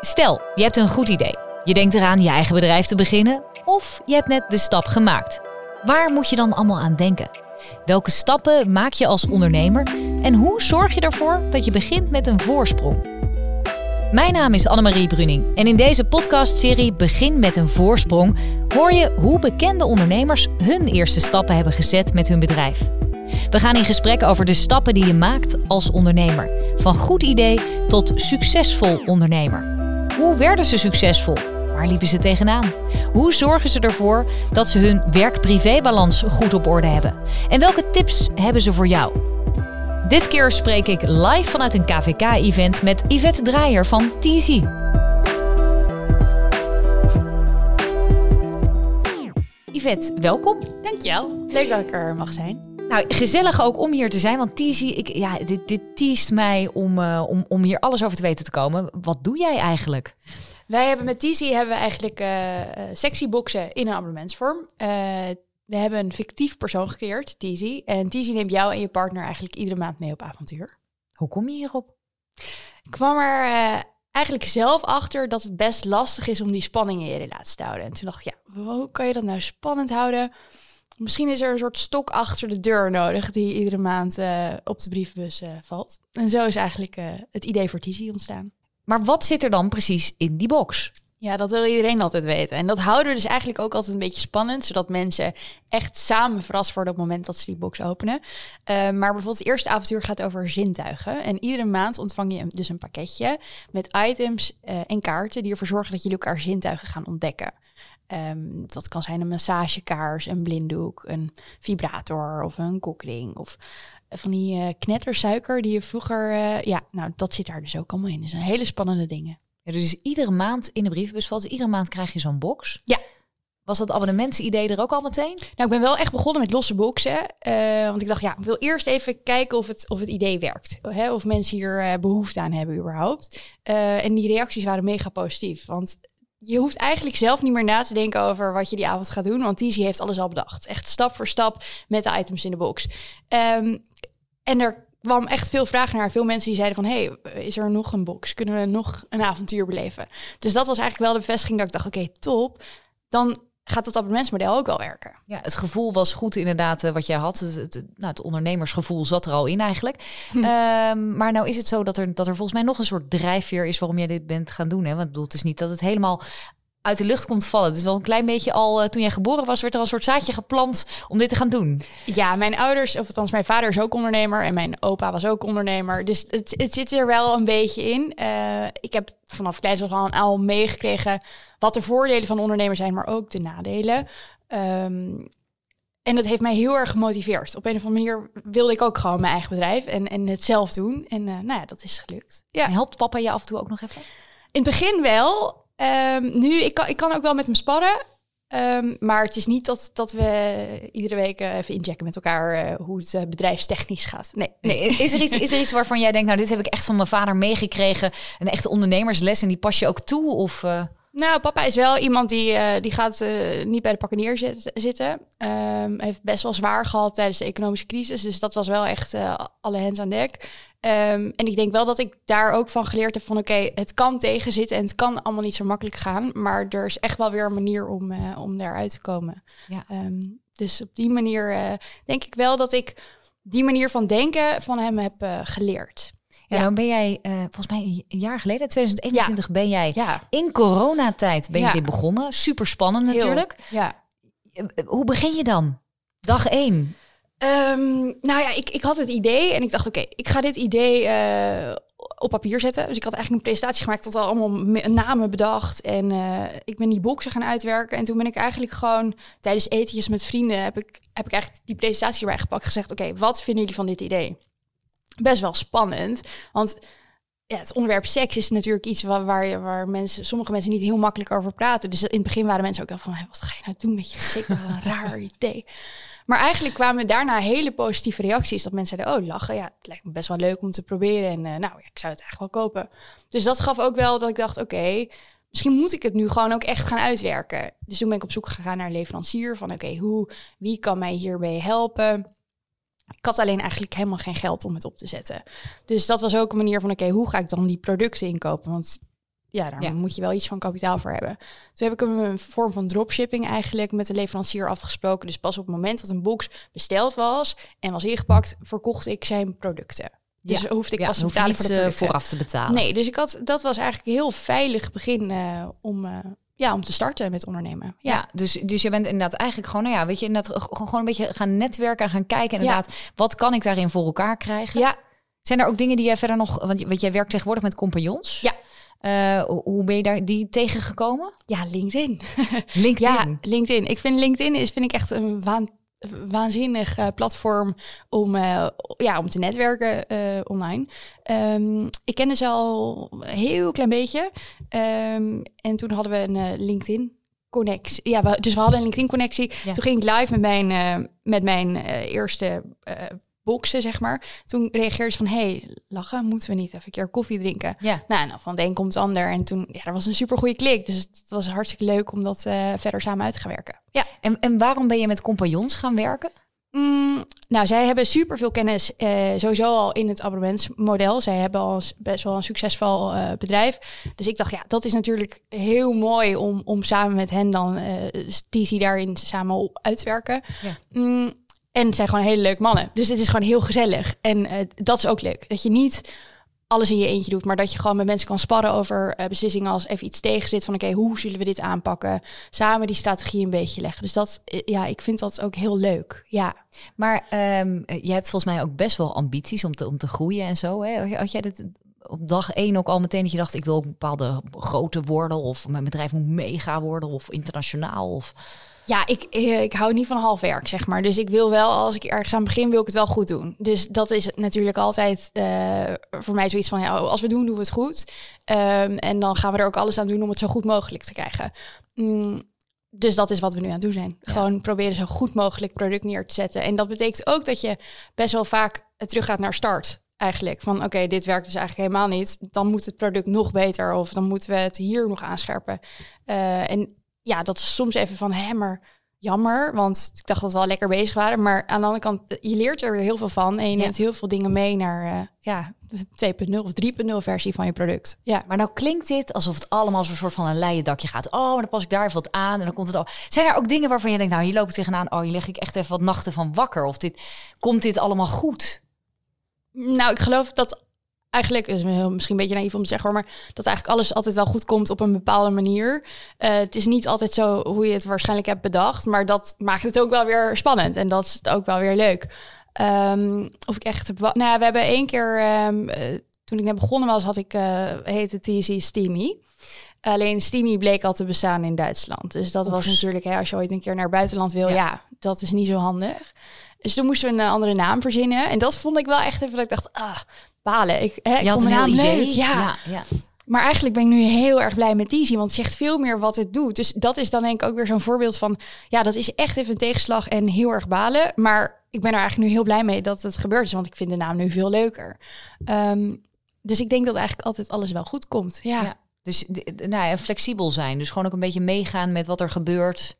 Stel, je hebt een goed idee. Je denkt eraan je eigen bedrijf te beginnen of je hebt net de stap gemaakt. Waar moet je dan allemaal aan denken? Welke stappen maak je als ondernemer en hoe zorg je ervoor dat je begint met een voorsprong? Mijn naam is Annemarie Bruning en in deze podcastserie Begin met een voorsprong hoor je hoe bekende ondernemers hun eerste stappen hebben gezet met hun bedrijf. We gaan in gesprek over de stappen die je maakt als ondernemer. Van goed idee tot succesvol ondernemer. Hoe werden ze succesvol? Waar liepen ze tegenaan? Hoe zorgen ze ervoor dat ze hun werk-privé-balans goed op orde hebben? En welke tips hebben ze voor jou? Dit keer spreek ik live vanuit een KVK-event met Yvette Draaier van TZ. Yvette, welkom. Dankjewel. Leuk dat ik er mag zijn. Nou, gezellig ook om hier te zijn, want Tizi, ik, ja, dit, dit teest mij om, uh, om, om hier alles over te weten te komen. Wat doe jij eigenlijk? Wij hebben met Tizi hebben we eigenlijk uh, sexy boxen in een abonnementsvorm. Uh, we hebben een fictief persoon gecreëerd, Tizi. En Tizi neemt jou en je partner eigenlijk iedere maand mee op avontuur. Hoe kom je hierop? Ik kwam er eigenlijk zelf achter dat het best lastig is om die spanning in je relatie te houden. En toen dacht ik, ja, hoe kan je dat nou spannend houden? Misschien is er een soort stok achter de deur nodig die iedere maand uh, op de brievenbus uh, valt. En zo is eigenlijk uh, het idee voor Tizi ontstaan. Maar wat zit er dan precies in die box? Ja, dat wil iedereen altijd weten. En dat houden we dus eigenlijk ook altijd een beetje spannend, zodat mensen echt samen verrast worden op het moment dat ze die box openen. maar bijvoorbeeld het eerste avontuur gaat over zintuigen. En iedere maand ontvang je dus een pakketje met items en kaarten die ervoor zorgen dat jullie elkaar zintuigen gaan ontdekken. Um, dat kan zijn een massagekaars, een blinddoek, een vibrator of een kokring of van die uh, knettersuiker die je vroeger, uh, ja, nou dat zit daar dus ook allemaal in. Dat zijn hele spannende dingen. Ja, dus iedere maand in de brievenbus valt, iedere maand krijg je zo'n box. Ja. Was dat abonnementsidee er ook al meteen? Nou, ik ben wel echt begonnen met losse boxen. Uh, want ik dacht, ja, ik wil eerst even kijken of het, of het idee werkt. Hè? Of mensen hier behoefte aan hebben überhaupt. en die reacties waren mega positief. Want je hoeft eigenlijk zelf niet meer na te denken over wat je die avond gaat doen. Want Tizi heeft alles al bedacht. Echt stap voor stap met de items in de box. Um, en er kwam echt veel vragen naar. Veel mensen die zeiden van... hey, is er nog een box? Kunnen we nog een avontuur beleven? Dus dat was eigenlijk wel de bevestiging dat ik dacht... oké, top. Dan gaat het abonnementsmodel ook wel werken. Ja, het gevoel was goed inderdaad uh, wat jij had. Het, het, nou, het ondernemersgevoel zat er al in eigenlijk. Hm. Um, maar nou is het zo dat er, dat er volgens mij nog een soort drijfveer is waarom jij dit bent gaan doen. Hè? Want ik bedoel, het is niet dat het helemaal uit de lucht komt vallen. Het is wel een klein beetje al, uh, toen jij geboren was, werd er al een soort zaadje geplant om dit te gaan doen. Ja, mijn ouders, of althans mijn vader is ook ondernemer en mijn opa was ook ondernemer. Dus het, het zit er wel een beetje in. Uh, ik heb vanaf kleins aan al meegekregen wat de voordelen van ondernemer zijn, maar ook de nadelen. Um, en dat heeft mij heel erg gemotiveerd. Op een of andere manier wilde ik ook gewoon mijn eigen bedrijf en, en het zelf doen. En uh, nou ja, dat is gelukt. Ja. En helpt papa je af en toe ook nog even? In het begin wel. Um, nu, ik kan, ik kan ook wel met hem sparren. Um, maar het is niet dat, dat we iedere week uh, even inchecken met elkaar uh, hoe het uh, bedrijfstechnisch gaat. Nee, nee. Is, er iets, is er iets waarvan jij denkt, nou, dit heb ik echt van mijn vader meegekregen. Een echte ondernemersles en die pas je ook toe? Of, Nou, papa is wel iemand die, die gaat niet bij de pakkenier zit, zitten. Um, heeft best wel zwaar gehad tijdens de economische crisis. Dus dat was wel echt alle hens aan dek. Um, en ik denk wel dat ik daar ook van geleerd heb van oké, het kan tegenzitten en het kan allemaal niet zo makkelijk gaan, maar er is echt wel weer een manier om, om daaruit te komen. Ja. Um, dus op die manier denk ik wel dat ik die manier van denken van hem heb geleerd. Ja, ja, dan ben jij, volgens mij een jaar geleden, 2021, ja. ben jij ja. in coronatijd ben je dit begonnen. Super spannend natuurlijk. Heel, ja. Hoe begin je dan? Dag één. Um, nou ja, ik, ik had het idee en ik dacht, oké, ik ga dit idee uh, op papier zetten. Dus ik had eigenlijk een presentatie gemaakt, dat al allemaal namen bedacht. En uh, ik ben die boxen gaan uitwerken. En toen ben ik eigenlijk gewoon tijdens etentjes met vrienden, heb ik, heb ik eigenlijk die presentatie erbij gepakt. Gezegd, oké, wat vinden jullie van dit idee? Best wel spannend, want ja, het onderwerp seks is natuurlijk iets waar, waar, mensen, sommige mensen niet heel makkelijk over praten. Dus in het begin waren mensen ook al van, hey, wat ga je nou doen met je seks? een raar idee. Maar eigenlijk kwamen daarna hele positieve reacties. Dat mensen zeiden, oh lachen, ja, het lijkt me best wel leuk om te proberen. En uh, nou, ja, ik zou het eigenlijk wel kopen. Dus dat gaf ook wel dat ik dacht, oké, misschien moet ik het nu gewoon ook echt gaan uitwerken. Dus toen ben ik op zoek gegaan naar een leverancier. Van oké, hoe, wie kan mij hierbij helpen? Ik had alleen eigenlijk helemaal geen geld om het op te zetten. Dus dat was ook een manier van, oké, hoe ga ik dan die producten inkopen? Want ja, daar Ja. moet je wel iets van kapitaal voor hebben. Toen heb ik een vorm van dropshipping eigenlijk met de leverancier afgesproken. Dus pas op het moment dat een box besteld was en was ingepakt, verkocht ik zijn producten. Dus Ja. hoefde ik Ja, pas te betalen voor de eh, producten. vooraf te betalen. Nee, dus ik had, dat was eigenlijk een heel veilig begin eh, om, eh, ja, om te starten met ondernemen. Ja, Ja, dus, dus je bent inderdaad eigenlijk gewoon, nou ja, weet je, inderdaad gewoon een beetje gaan netwerken en gaan kijken. Inderdaad, wat kan ik daarin voor elkaar krijgen? ja. Zijn er ook dingen die jij verder nog, want, want jij werkt tegenwoordig met compagnons. Ja. Eh, hoe- ben je daar die tegengekomen? ja LinkedIn. LinkedIn. Ja, LinkedIn. Ik vind LinkedIn is vind ik echt een waan, waanzinnig eh, platform om, eh, ja, om te netwerken eh, online. Ehm, ik kende ze al een heel klein beetje. Ehm, en toen hadden we een LinkedIn connectie. Ja, we, dus we hadden een LinkedIn connectie. Ja. Toen ging ik live met mijn, met mijn eerste boxen, zeg maar. Toen reageerde ze van, hey, lachen, moeten we niet even een keer koffie drinken? Ja. Nou, nou van het een komt het ander. En toen, ja, er was een super goede klik. Dus het was hartstikke leuk om dat eh, verder samen uit te gaan werken. Ja. En, en waarom ben je met compagnons gaan werken? Mm, nou, zij hebben super veel kennis eh, sowieso al in het abonnementsmodel. Zij hebben al best wel een succesvol eh, bedrijf. Dus ik dacht, ja, dat is natuurlijk heel mooi om, om samen met hen dan eh TC daarin samen op uit te werken. Ja. Mm, en het zijn gewoon hele leuke mannen. Dus het is gewoon heel gezellig. En eh, dat is ook leuk. Dat je niet alles in je eentje doet, maar dat je gewoon met mensen kan sparren over eh, beslissingen als even iets tegen zit van oké, hoe zullen we dit aanpakken? Samen die strategie een beetje leggen. Dus dat, eh, ja, ik vind dat ook heel leuk. Ja. Maar ehm jij hebt volgens mij ook best wel ambities om te, om te groeien en zo. Hè? Had jij dit op dag één ook al meteen dat je dacht, ik wil ook een bepaalde grootte worden of mijn bedrijf moet mega worden of internationaal of Ja, ik, eh, ik hou niet van half werk, zeg maar. Dus ik wil wel, als ik ergens aan begin, wil ik het wel goed doen. Dus dat is natuurlijk altijd eh, voor mij zoiets van, ja, als we doen, doen we het goed. Ehm, en dan gaan we er ook alles aan doen om het zo goed mogelijk te krijgen. Mm, dus dat is wat we nu aan het doen zijn. Gewoon proberen zo goed mogelijk product neer te zetten. En dat betekent ook dat je best wel vaak teruggaat naar start. Eigenlijk van oké, dit werkt dus eigenlijk helemaal niet. Dan moet het product nog beter of dan moeten we het hier nog aanscherpen. Eh, en ja, dat is soms even van hè, maar jammer, want ik dacht dat we al lekker bezig waren. Maar aan de andere kant, je leert er weer heel veel van en je Ja. neemt heel veel dingen mee naar eh, ja, de 2.0 of 3.0 versie van je product. Ja. Maar nou klinkt dit alsof het allemaal zo'n soort van een leien dakje gaat. Oh, maar dan pas ik daar even wat aan en dan komt het al. Zijn er ook dingen waarvan je denkt, nou hier loop ik tegenaan. Oh, hier leg ik echt even wat nachten van wakker. Of dit, komt dit allemaal goed? Nou, ik geloof dat eigenlijk, is misschien een beetje naïef om te zeggen, hoor, maar dat eigenlijk alles altijd wel goed komt op een bepaalde manier. Eh, het is niet altijd zo hoe je het waarschijnlijk hebt bedacht, maar dat maakt het ook wel weer spannend en dat is ook wel weer leuk. Ehm, of ik echt heb, nou we hebben één keer, ehm, eh, toen ik net begonnen was, had ik, eh heette TC Steamy. Alleen Steamy bleek al te bestaan in Duitsland. Dus dat was natuurlijk, hè, als je ooit een keer naar het buitenland wil, Ja. ja. dat is niet zo handig. Dus toen moesten we een andere naam verzinnen. En dat vond ik wel echt even dat ik dacht, ah, balen. Ik, hè, ik Je had vond een naam idee. leuk. Ja. ja, ja. Maar eigenlijk ben ik nu heel erg blij met Easy, want het zegt veel meer wat het doet. Dus dat is dan denk ik ook weer zo'n voorbeeld van, ja, dat is echt even een tegenslag en heel erg balen. Maar ik ben er eigenlijk nu heel blij mee dat het gebeurd is, want ik vind de naam nu veel leuker. Ehm, dus ik denk dat eigenlijk altijd alles wel goed komt. Ja, Ja. ja. Dus nou ja, flexibel zijn. Dus gewoon ook een beetje meegaan met wat er gebeurt.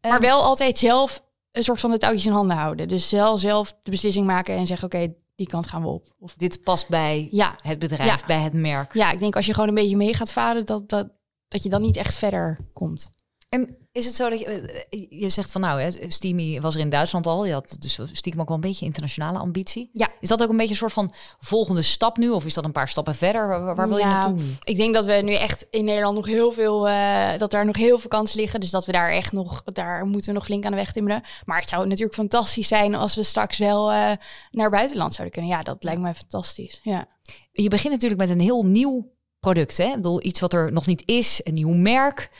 maar Ehm, wel altijd zelf een soort van de touwtjes in handen houden. Dus zelf, zelf de beslissing maken en zeggen, oké, die kant gaan we op. Of, dit past bij ja, het bedrijf, Ja. bij het merk. ja, ik denk als je gewoon een beetje mee gaat varen, dat, dat, dat je dan niet echt verder komt. En is het zo dat je, eh, je zegt van nou, hè, Steamy was er in Duitsland al. Je had dus stiekem ook wel een beetje internationale ambitie. Ja. Is dat ook een beetje een soort van volgende stap nu? Of is dat een paar stappen verder? Waar, waar wil je Nou, naartoe? Ik denk dat we nu echt in Nederland nog heel veel, eh, dat daar nog heel veel kansen liggen. Dus dat we daar echt nog, daar moeten we nog flink aan de weg timmeren. Maar het zou natuurlijk fantastisch zijn als we straks wel eh, naar buitenland zouden kunnen. Ja, dat lijkt me fantastisch. Ja. Je begint natuurlijk met een heel nieuw product. Hè? Ik bedoel, iets wat er nog niet is, een nieuw merk.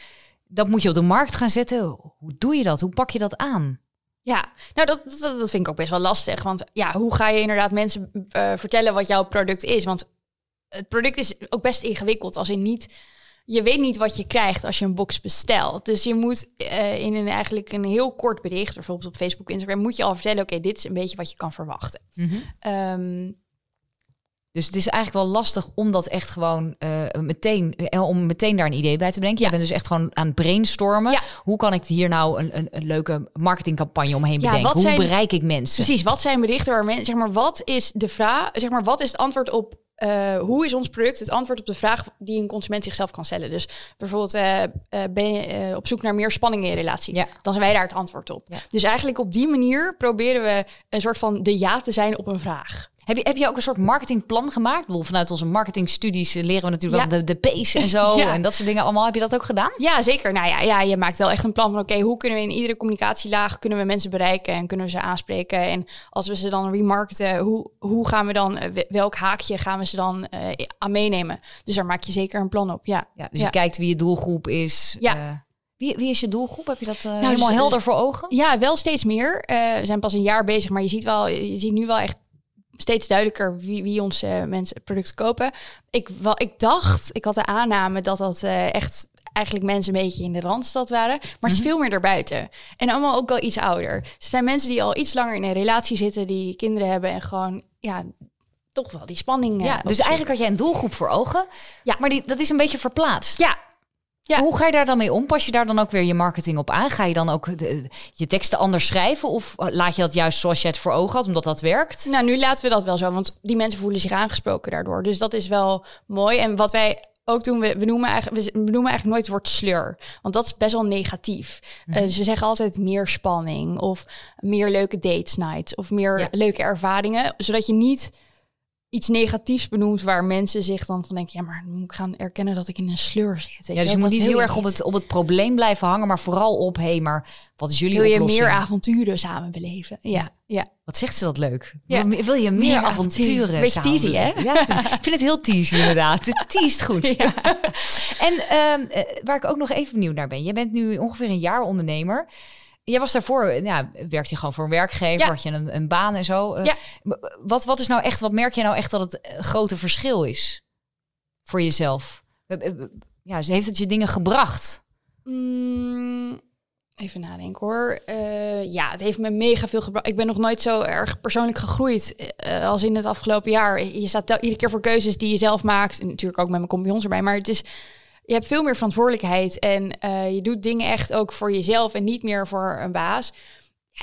Dat moet je op de markt gaan zetten. Hoe doe je dat? Hoe pak je dat aan? Ja, nou dat, dat, dat vind ik ook best wel lastig. Want ja, hoe ga je inderdaad mensen eh, vertellen wat jouw product is? Want het product is ook best ingewikkeld. Als in niet, je weet niet wat je krijgt als je een box bestelt. Dus je moet eh, in een eigenlijk een heel kort bericht, bijvoorbeeld op Facebook, Instagram, moet je al vertellen: oké, dit is een beetje wat je kan verwachten. Ehm, Dus het is eigenlijk wel lastig om dat echt gewoon eh, meteen, eh, om meteen daar een idee bij te bedenken. Jij bent dus echt gewoon aan het brainstormen. Ja. Hoe kan ik hier nou een, een, een leuke marketingcampagne omheen Ja, bedenken? Hoe zijn- bereik ik mensen? Precies, wat zijn berichten waar mensen, zeg maar, wat is de vraag, zeg maar, wat is het antwoord op eh, hoe is ons product het antwoord op de vraag die een consument zichzelf kan stellen? Dus bijvoorbeeld, ben je op zoek naar meer spanning in je relatie? Ja. Dan zijn wij daar het antwoord op. Ja. Dus eigenlijk op die manier proberen we een soort van de ja te zijn op een vraag. Heb je, heb je ook een soort marketingplan gemaakt? Bedoel, vanuit onze marketingstudies eh, leren we natuurlijk Ja. wel de, de P's en zo. Ja. En dat soort dingen allemaal. Heb je dat ook gedaan? Ja, zeker. Nou ja, ja, je maakt wel echt een plan van... oké, hoe kunnen we in iedere communicatielaag... kunnen we mensen bereiken en kunnen we ze aanspreken? En als we ze dan remarketen, hoe, hoe gaan we dan... eh, welk haakje gaan we ze dan eh, aan meenemen? Dus daar maak je zeker een plan op, ja. Ja, dus je kijkt wie je doelgroep is. Ja. Wie, wie is je doelgroep? Heb je dat dus, helemaal eh, helder voor ogen? Ja, wel steeds meer. We zijn pas een jaar bezig, maar je ziet wel, je ziet nu wel echt steeds duidelijker wie, wie onze mensen producten kopen. Ik, ik dacht, ik had de aanname dat dat eh, echt eigenlijk mensen een beetje in de randstad waren, maar het is veel meer daarbuiten. En allemaal ook wel iets ouder. Dus het zijn mensen die al iets langer in een relatie zitten, die kinderen hebben en gewoon, ja, toch wel die spanning. eh, Ja, dus eigenlijk had jij een doelgroep voor ogen. Ja. Maar die, dat is een beetje verplaatst. Ja, Ja. Hoe ga je daar dan mee om? Pas je daar dan ook weer je marketing op aan? Ga je dan ook de, je teksten anders schrijven? Of laat je dat juist zoals je het voor ogen had, omdat dat werkt? Nou, nu laten we dat wel zo, want die mensen voelen zich aangesproken daardoor. Dus dat is wel mooi. En wat wij ook doen, we, we, noemen, eigenlijk, we noemen eigenlijk nooit het woord sleur. Want dat is best wel negatief. Eh, dus we zeggen altijd meer spanning of meer leuke dates nights of meer Ja. leuke ervaringen. Zodat je niet iets negatiefs benoemt waar mensen zich dan van denken... ja, maar dan moet ik gaan erkennen dat ik in een sleur zit. Ja, dus je moet niet heel erg op het, op het probleem blijven hangen, maar vooral op, hé, hey, maar wat is jullie Wil je oplossing? meer avonturen samen beleven? Ja, ja. Wat zegt ze dat leuk? Ja. Wil, wil je meer, Meer avonturen? samen teasy, hè? Ja, is- ik vind het heel teasy inderdaad. Het teast goed. en ehm, eh, waar ik ook nog even benieuwd naar ben. Je bent nu ongeveer een jaar ondernemer. Jij was daarvoor, ja, werkte je gewoon voor een werkgever, Ja. had je een, een baan en zo. Eh, Ja. Wat, wat is nou echt, wat merk je nou echt dat het eh, grote verschil is voor jezelf? Ja, ze heeft het je dingen gebracht? Mm, even nadenken hoor. Eh, ja, het heeft me mega veel gebracht. Ik ben nog nooit zo erg persoonlijk gegroeid als in het afgelopen jaar. Je staat tel- iedere keer voor keuzes die je zelf maakt. En natuurlijk ook met mijn compagnons erbij. Maar het is, je hebt veel meer verantwoordelijkheid. En eh, je doet dingen echt ook voor jezelf en niet meer voor een baas.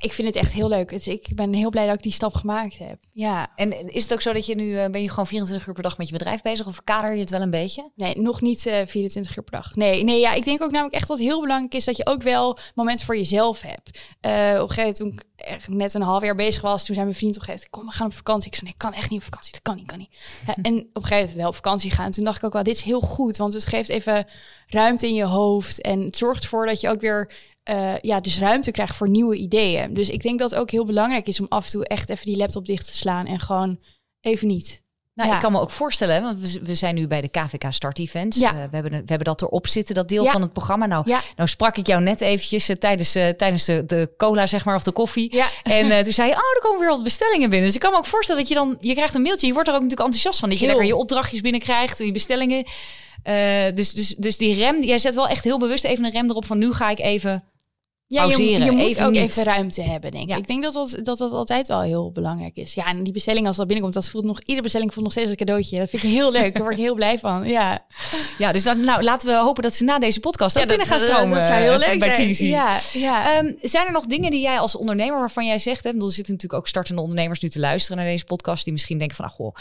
Ik vind het echt heel leuk. Het, ik ben heel blij dat ik die stap gemaakt heb. Ja, En is het ook zo dat je nu, eh, ben je gewoon 24 uur per dag met je bedrijf bezig? Of kader je het wel een beetje? Nee, nog niet eh 24 uur per dag. Nee, nee, ja, ik denk ook namelijk echt dat het heel belangrijk is dat je ook wel momenten voor jezelf hebt. Eh, op een gegeven moment, toen ik echt net een half jaar bezig was, toen zei mijn vriend op een gegeven moment, kom, we gaan op vakantie. Ik zei, nee, ik kan echt niet op vakantie. Dat kan niet, kan niet. Ja, en op een gegeven moment wel op vakantie gaan. Toen dacht ik ook wel, dit is heel goed, want het geeft even ruimte in je hoofd. En het zorgt ervoor dat je ook weer eh, ja, dus ruimte krijgt voor nieuwe ideeën. Dus ik denk dat het ook heel belangrijk is om af en toe echt even die laptop dicht te slaan en gewoon even niet. Nou, Ja. ik kan me ook voorstellen, want we, zijn nu bij de KVK Start Events. Ja. Eh, we, hebben, we hebben dat erop zitten, dat deel Ja. van het programma. Nou, nou sprak ik jou net eventjes eh, tijdens, tijdens de, de cola, zeg maar, of de koffie. En toen zei je, oh, er komen weer wat bestellingen binnen. Dus ik kan me ook voorstellen dat je dan, je krijgt een mailtje. Je wordt er ook natuurlijk enthousiast van. Dat je Heel. lekker je opdrachtjes binnenkrijgt, je bestellingen. Dus, dus, dus die rem, jij zet wel echt heel bewust even een rem erop van nu ga ik even... Ja, je, pauzeren, je moet even ook niet. even ruimte hebben, denk Ja. ik. Ik denk dat dat, dat dat altijd wel heel belangrijk is. Ja, en die bestelling als dat binnenkomt, dat voelt nog... Iedere bestelling voelt nog steeds een cadeautje. Dat vind ik heel leuk. Daar word ik heel blij van. Ja, Ja, dus dan, nou, laten we hopen dat ze na deze podcast ook binnen gaan stromen. Dat zou heel eh, leuk bij zijn. Ja, ja. Ehm, zijn er nog dingen die jij als ondernemer waarvan jij zegt, hè, er zitten natuurlijk ook startende ondernemers nu te luisteren naar deze podcast, die misschien denken van, ah, goh,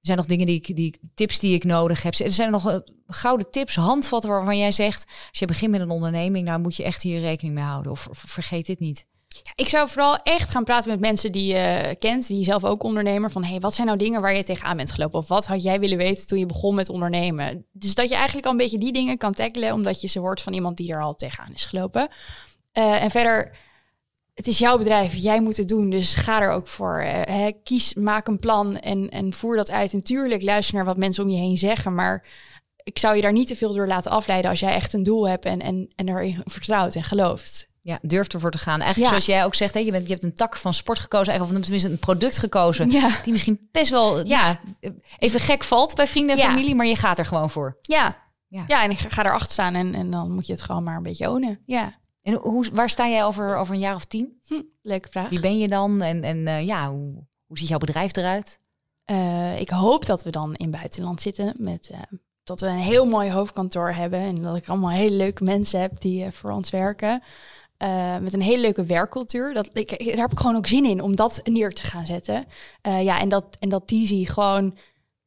er zijn nog dingen die ik, die tips die ik nodig heb. Er zijn nog eh, gouden tips, handvatten waarvan jij zegt, als je begint met een onderneming, nou moet je echt hier rekening mee houden of, of vergeet dit niet. Ik zou vooral echt gaan praten met mensen die je kent, die zelf ook ondernemer. Van, hey, wat zijn nou dingen waar je tegenaan bent gelopen? Of wat had jij willen weten toen je begon met ondernemen? Dus dat je eigenlijk al een beetje die dingen kan tackelen, omdat je ze hoort van iemand die er al tegenaan is gelopen. Eh, en verder, het is jouw bedrijf, jij moet het doen, dus ga er ook voor. Eh, hè, kies, maak een plan en, en voer dat uit. En tuurlijk, luister naar wat mensen om je heen zeggen, maar ik zou je daar niet te veel door laten afleiden als jij echt een doel hebt en, en, en erin vertrouwt en gelooft. Ja, durf ervoor te gaan. Eigenlijk Ja. zoals jij ook zegt, hè, je, bent, je hebt een tak van sport gekozen, eigenlijk, of tenminste een product gekozen, Ja. die misschien best wel ja. even gek valt bij vrienden en familie, maar je gaat er gewoon voor. Ja. Ja. Ja, en ik ga, ga erachter staan en, en dan moet je het gewoon maar een beetje ownen. Ja, En hoe, waar sta jij over, over een jaar of tien? hm, leuke vraag. Wie ben je dan? En, en eh, ja, hoe, hoe ziet jouw bedrijf eruit? Eh, ik hoop dat we dan in buitenland zitten met eh, dat we een heel mooi hoofdkantoor hebben en dat ik allemaal hele leuke mensen heb die voor ons werken. Met een hele leuke werkcultuur. Dat, ik, daar heb ik gewoon ook zin in om dat neer te gaan zetten. Ja, en dat, en dat Tizi gewoon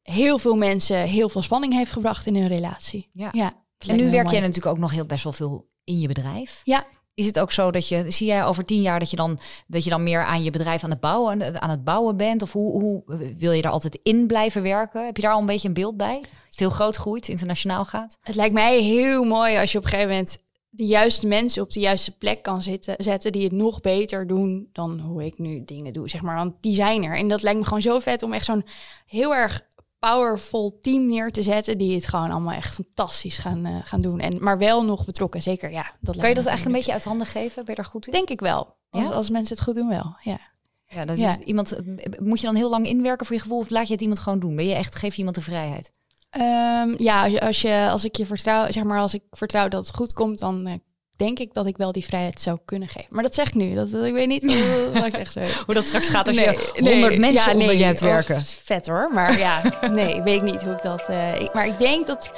heel veel mensen heel veel spanning heeft gebracht in hun relatie. Ja. ja en nu werk jij natuurlijk ook nog heel best wel veel in je bedrijf. Ja. Is het ook zo dat je, zie jij over tien jaar dat je dan, dat je dan meer aan je bedrijf aan het bouwen, aan het bouwen bent? Of hoe, hoe wil je er altijd in blijven werken? Heb je daar al een beetje een beeld bij? Als het heel groot groeit, internationaal gaat? Het lijkt mij heel mooi als je op een gegeven moment de juiste mensen op de juiste plek kan zitten, zetten die het nog beter doen dan hoe ik nu dingen doe, zeg maar. Want die zijn er. En dat lijkt me gewoon zo vet om echt zo'n heel erg powerful team neer te zetten die het gewoon allemaal echt fantastisch gaan, uh, gaan doen. En maar wel nog betrokken, zeker. Ja, dat kan je dat eigenlijk een beetje uit handen geven? Ben je daar goed in? Denk ik wel. Als, als mensen het goed doen, wel. Ja. Ja, dat is ja. iemand. Moet je dan heel lang inwerken voor je gevoel, of laat je het iemand gewoon doen? Ben je echt geef je iemand de vrijheid? Um, ja, als je als ik je vertrouw, zeg maar, als ik vertrouw dat het goed komt, dan uh, denk ik dat ik wel die vrijheid zou kunnen geven. Maar dat zeg ik nu. Dat, dat ik weet niet hoe, ik echt zo. hoe dat straks gaat als nee, je honderd nee, mensen ja, onder je hebt werken. vet hoor. Maar ja, nee, weet ik niet hoe ik dat... Uh, ik, maar ik denk dat,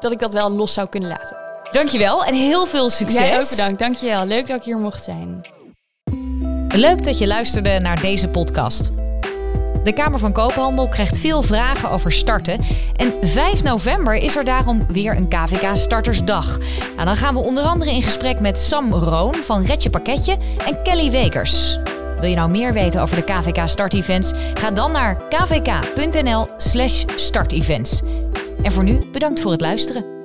dat ik dat wel los zou kunnen laten. Dankjewel en heel veel succes. Jij ook bedankt. Dankjewel. Leuk dat ik hier mocht zijn. Leuk dat je luisterde naar deze podcast. De Kamer van Koophandel krijgt veel vragen over starten. En 5 november is er daarom weer een KVK Startersdag. Nou, dan gaan we onder andere in gesprek met Sam Roon van Retje Pakketje en Kelly Wekers. Wil je nou meer weten over de KVK Startevents? Ga dan naar kvk.nl/slash startevents. En voor nu bedankt voor het luisteren.